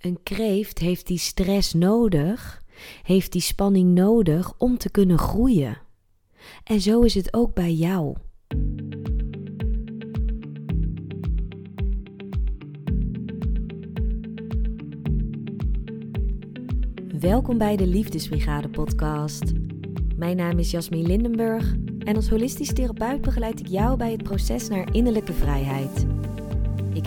Een kreeft heeft die stress nodig, heeft die spanning nodig om te kunnen groeien. En zo is het ook bij jou. Welkom bij de Liefdesbrigade podcast. Mijn naam is Jasmin Lindenburg en als holistisch therapeut begeleid ik jou bij het proces naar innerlijke vrijheid.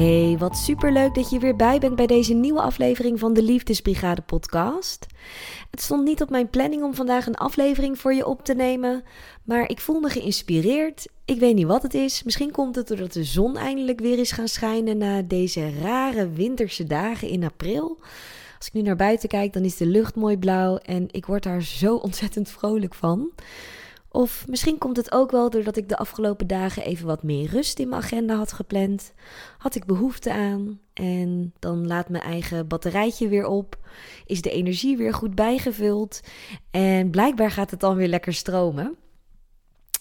Hey, wat superleuk dat je weer bij bent bij deze nieuwe aflevering van de Liefdesbrigade podcast. Het stond niet op mijn planning om vandaag een aflevering voor je op te nemen, maar ik voel me geïnspireerd. Ik weet niet wat het is. Misschien komt het doordat de zon eindelijk weer is gaan schijnen na deze rare winterse dagen in april. Als ik nu naar buiten kijk, dan is de lucht mooi blauw en ik word daar zo ontzettend vrolijk van. Of misschien komt het ook wel doordat ik de afgelopen dagen even wat meer rust in mijn agenda had gepland. Had ik behoefte aan en dan laat mijn eigen batterijtje weer op. Is de energie weer goed bijgevuld en blijkbaar gaat het dan weer lekker stromen.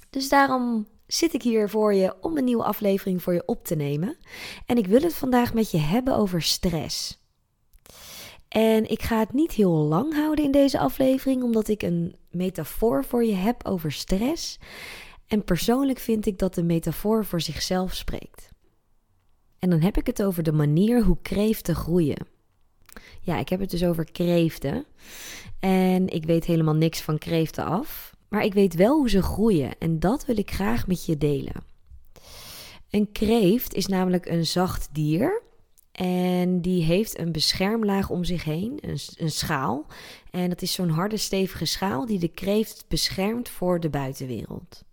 Dus daarom zit ik hier voor je om een nieuwe aflevering voor je op te nemen. En ik wil het vandaag met je hebben over stress. En ik ga het niet heel lang houden in deze aflevering, omdat ik een metafoor voor je heb over stress. En persoonlijk vind ik dat de metafoor voor zichzelf spreekt. En dan heb ik het over de manier hoe kreeften groeien. Ja, ik heb het dus over kreeften. En ik weet helemaal niks van kreeften af. Maar ik weet wel hoe ze groeien en dat wil ik graag met je delen. Een kreeft is namelijk een zacht dier en die heeft een beschermlaag om zich heen, een, een schaal. En dat is zo'n harde, stevige schaal die de kreeft beschermt voor de buitenwereld.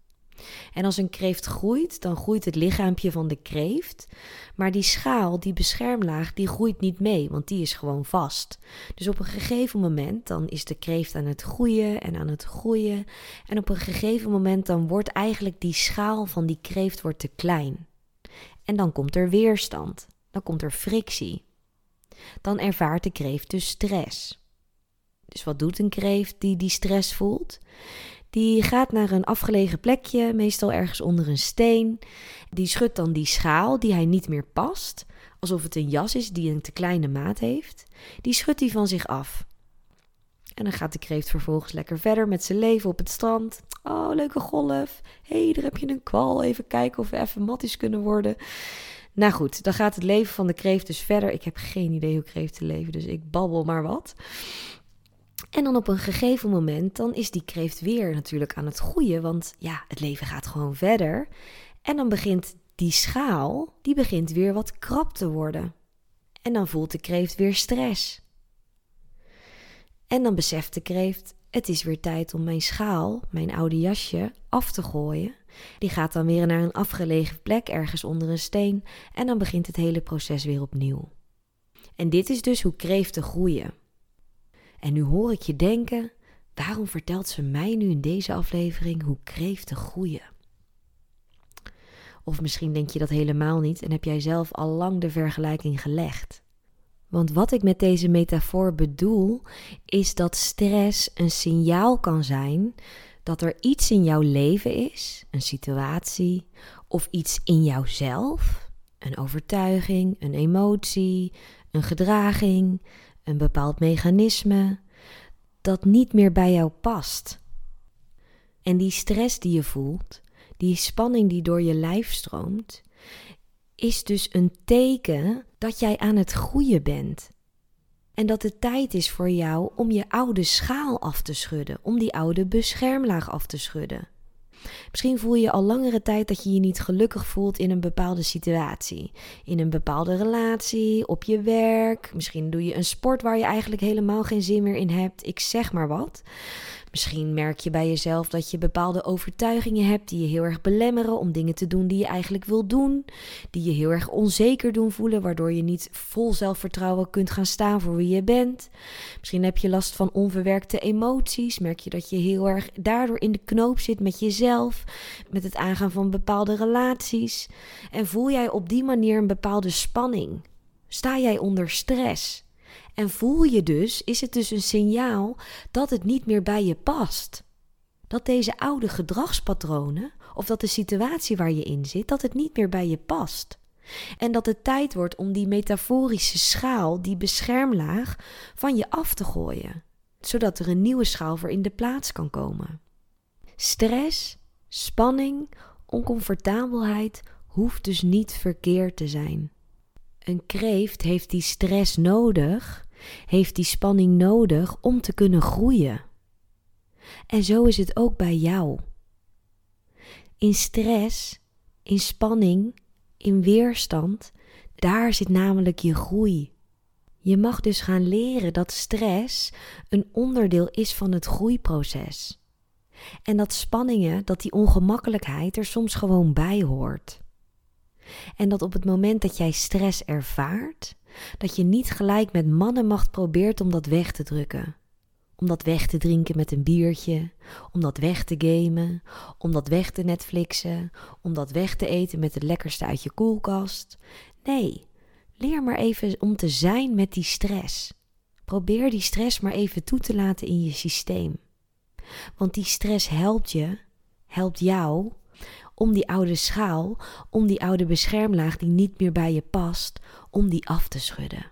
En als een kreeft groeit, dan groeit het lichaampje van de kreeft. Maar die schaal, die beschermlaag, die groeit niet mee, want die is gewoon vast. Dus op een gegeven moment, dan is de kreeft aan het groeien en aan het groeien. En op een gegeven moment, dan wordt eigenlijk die schaal van die kreeft wordt te klein. En dan komt er weerstand dan komt er frictie. Dan ervaart de kreeft dus stress. Dus wat doet een kreeft die die stress voelt? Die gaat naar een afgelegen plekje, meestal ergens onder een steen. Die schudt dan die schaal die hij niet meer past, alsof het een jas is die een te kleine maat heeft. Die schudt hij van zich af. En dan gaat de kreeft vervolgens lekker verder met zijn leven op het strand. Oh, leuke golf. Hé, hey, daar heb je een kwal. Even kijken of we even matties kunnen worden. Nou goed, dan gaat het leven van de kreeft dus verder. Ik heb geen idee hoe kreeften leven, dus ik babbel maar wat. En dan op een gegeven moment, dan is die kreeft weer natuurlijk aan het groeien, want ja, het leven gaat gewoon verder. En dan begint die schaal, die begint weer wat krap te worden. En dan voelt de kreeft weer stress. En dan beseft de kreeft, het is weer tijd om mijn schaal, mijn oude jasje, af te gooien. Die gaat dan weer naar een afgelegen plek ergens onder een steen en dan begint het hele proces weer opnieuw. En dit is dus hoe kreeften groeien. En nu hoor ik je denken: waarom vertelt ze mij nu in deze aflevering hoe kreeften groeien? Of misschien denk je dat helemaal niet en heb jij zelf al lang de vergelijking gelegd. Want wat ik met deze metafoor bedoel, is dat stress een signaal kan zijn dat er iets in jouw leven is, een situatie of iets in jouzelf, een overtuiging, een emotie, een gedraging, een bepaald mechanisme, dat niet meer bij jou past. En die stress die je voelt, die spanning die door je lijf stroomt, is dus een teken dat jij aan het groeien bent. En dat het tijd is voor jou om je oude schaal af te schudden, om die oude beschermlaag af te schudden. Misschien voel je al langere tijd dat je je niet gelukkig voelt in een bepaalde situatie. In een bepaalde relatie, op je werk. Misschien doe je een sport waar je eigenlijk helemaal geen zin meer in hebt. Ik zeg maar wat. Misschien merk je bij jezelf dat je bepaalde overtuigingen hebt die je heel erg belemmeren om dingen te doen die je eigenlijk wil doen, die je heel erg onzeker doen voelen, waardoor je niet vol zelfvertrouwen kunt gaan staan voor wie je bent. Misschien heb je last van onverwerkte emoties, merk je dat je heel erg daardoor in de knoop zit met jezelf, met het aangaan van bepaalde relaties en voel jij op die manier een bepaalde spanning. Sta jij onder stress? En voel je dus, is het dus een signaal dat het niet meer bij je past. Dat deze oude gedragspatronen, of dat de situatie waar je in zit, dat het niet meer bij je past. En dat het tijd wordt om die metaforische schaal, die beschermlaag, van je af te gooien, zodat er een nieuwe schaal voor in de plaats kan komen. Stress, spanning, oncomfortabelheid hoeft dus niet verkeerd te zijn. Een kreeft heeft die stress nodig heeft die spanning nodig om te kunnen groeien. En zo is het ook bij jou. In stress, in spanning, in weerstand, daar zit namelijk je groei. Je mag dus gaan leren dat stress een onderdeel is van het groeiproces. En dat spanningen, dat die ongemakkelijkheid er soms gewoon bij hoort. En dat op het moment dat jij stress ervaart, dat je niet gelijk met mannenmacht probeert om dat weg te drukken. Om dat weg te drinken met een biertje, om dat weg te gamen, om dat weg te Netflixen, om dat weg te eten met het lekkerste uit je koelkast. Nee, leer maar even om te zijn met die stress. Probeer die stress maar even toe te laten in je systeem. Want die stress helpt je, helpt jou om die oude schaal, om die oude beschermlaag die niet meer bij je past, om die af te schudden.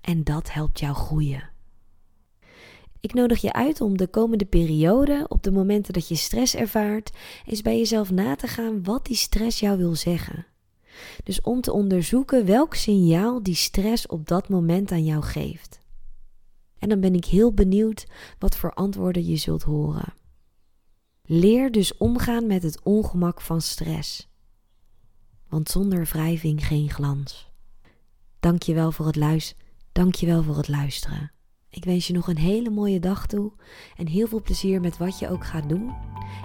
En dat helpt jou groeien. Ik nodig je uit om de komende periode, op de momenten dat je stress ervaart, eens bij jezelf na te gaan wat die stress jou wil zeggen. Dus om te onderzoeken welk signaal die stress op dat moment aan jou geeft. En dan ben ik heel benieuwd wat voor antwoorden je zult horen. Leer dus omgaan met het ongemak van stress. Want zonder wrijving geen glans. Dank je wel voor het luisteren. Voor het luisteren. Ik wens je nog een hele mooie dag toe en heel veel plezier met wat je ook gaat doen.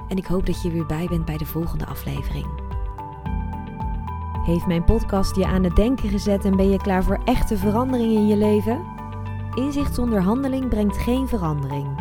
En ik hoop dat je weer bij bent bij de volgende aflevering. Heeft mijn podcast je aan het denken gezet en ben je klaar voor echte verandering in je leven? Inzicht zonder handeling brengt geen verandering.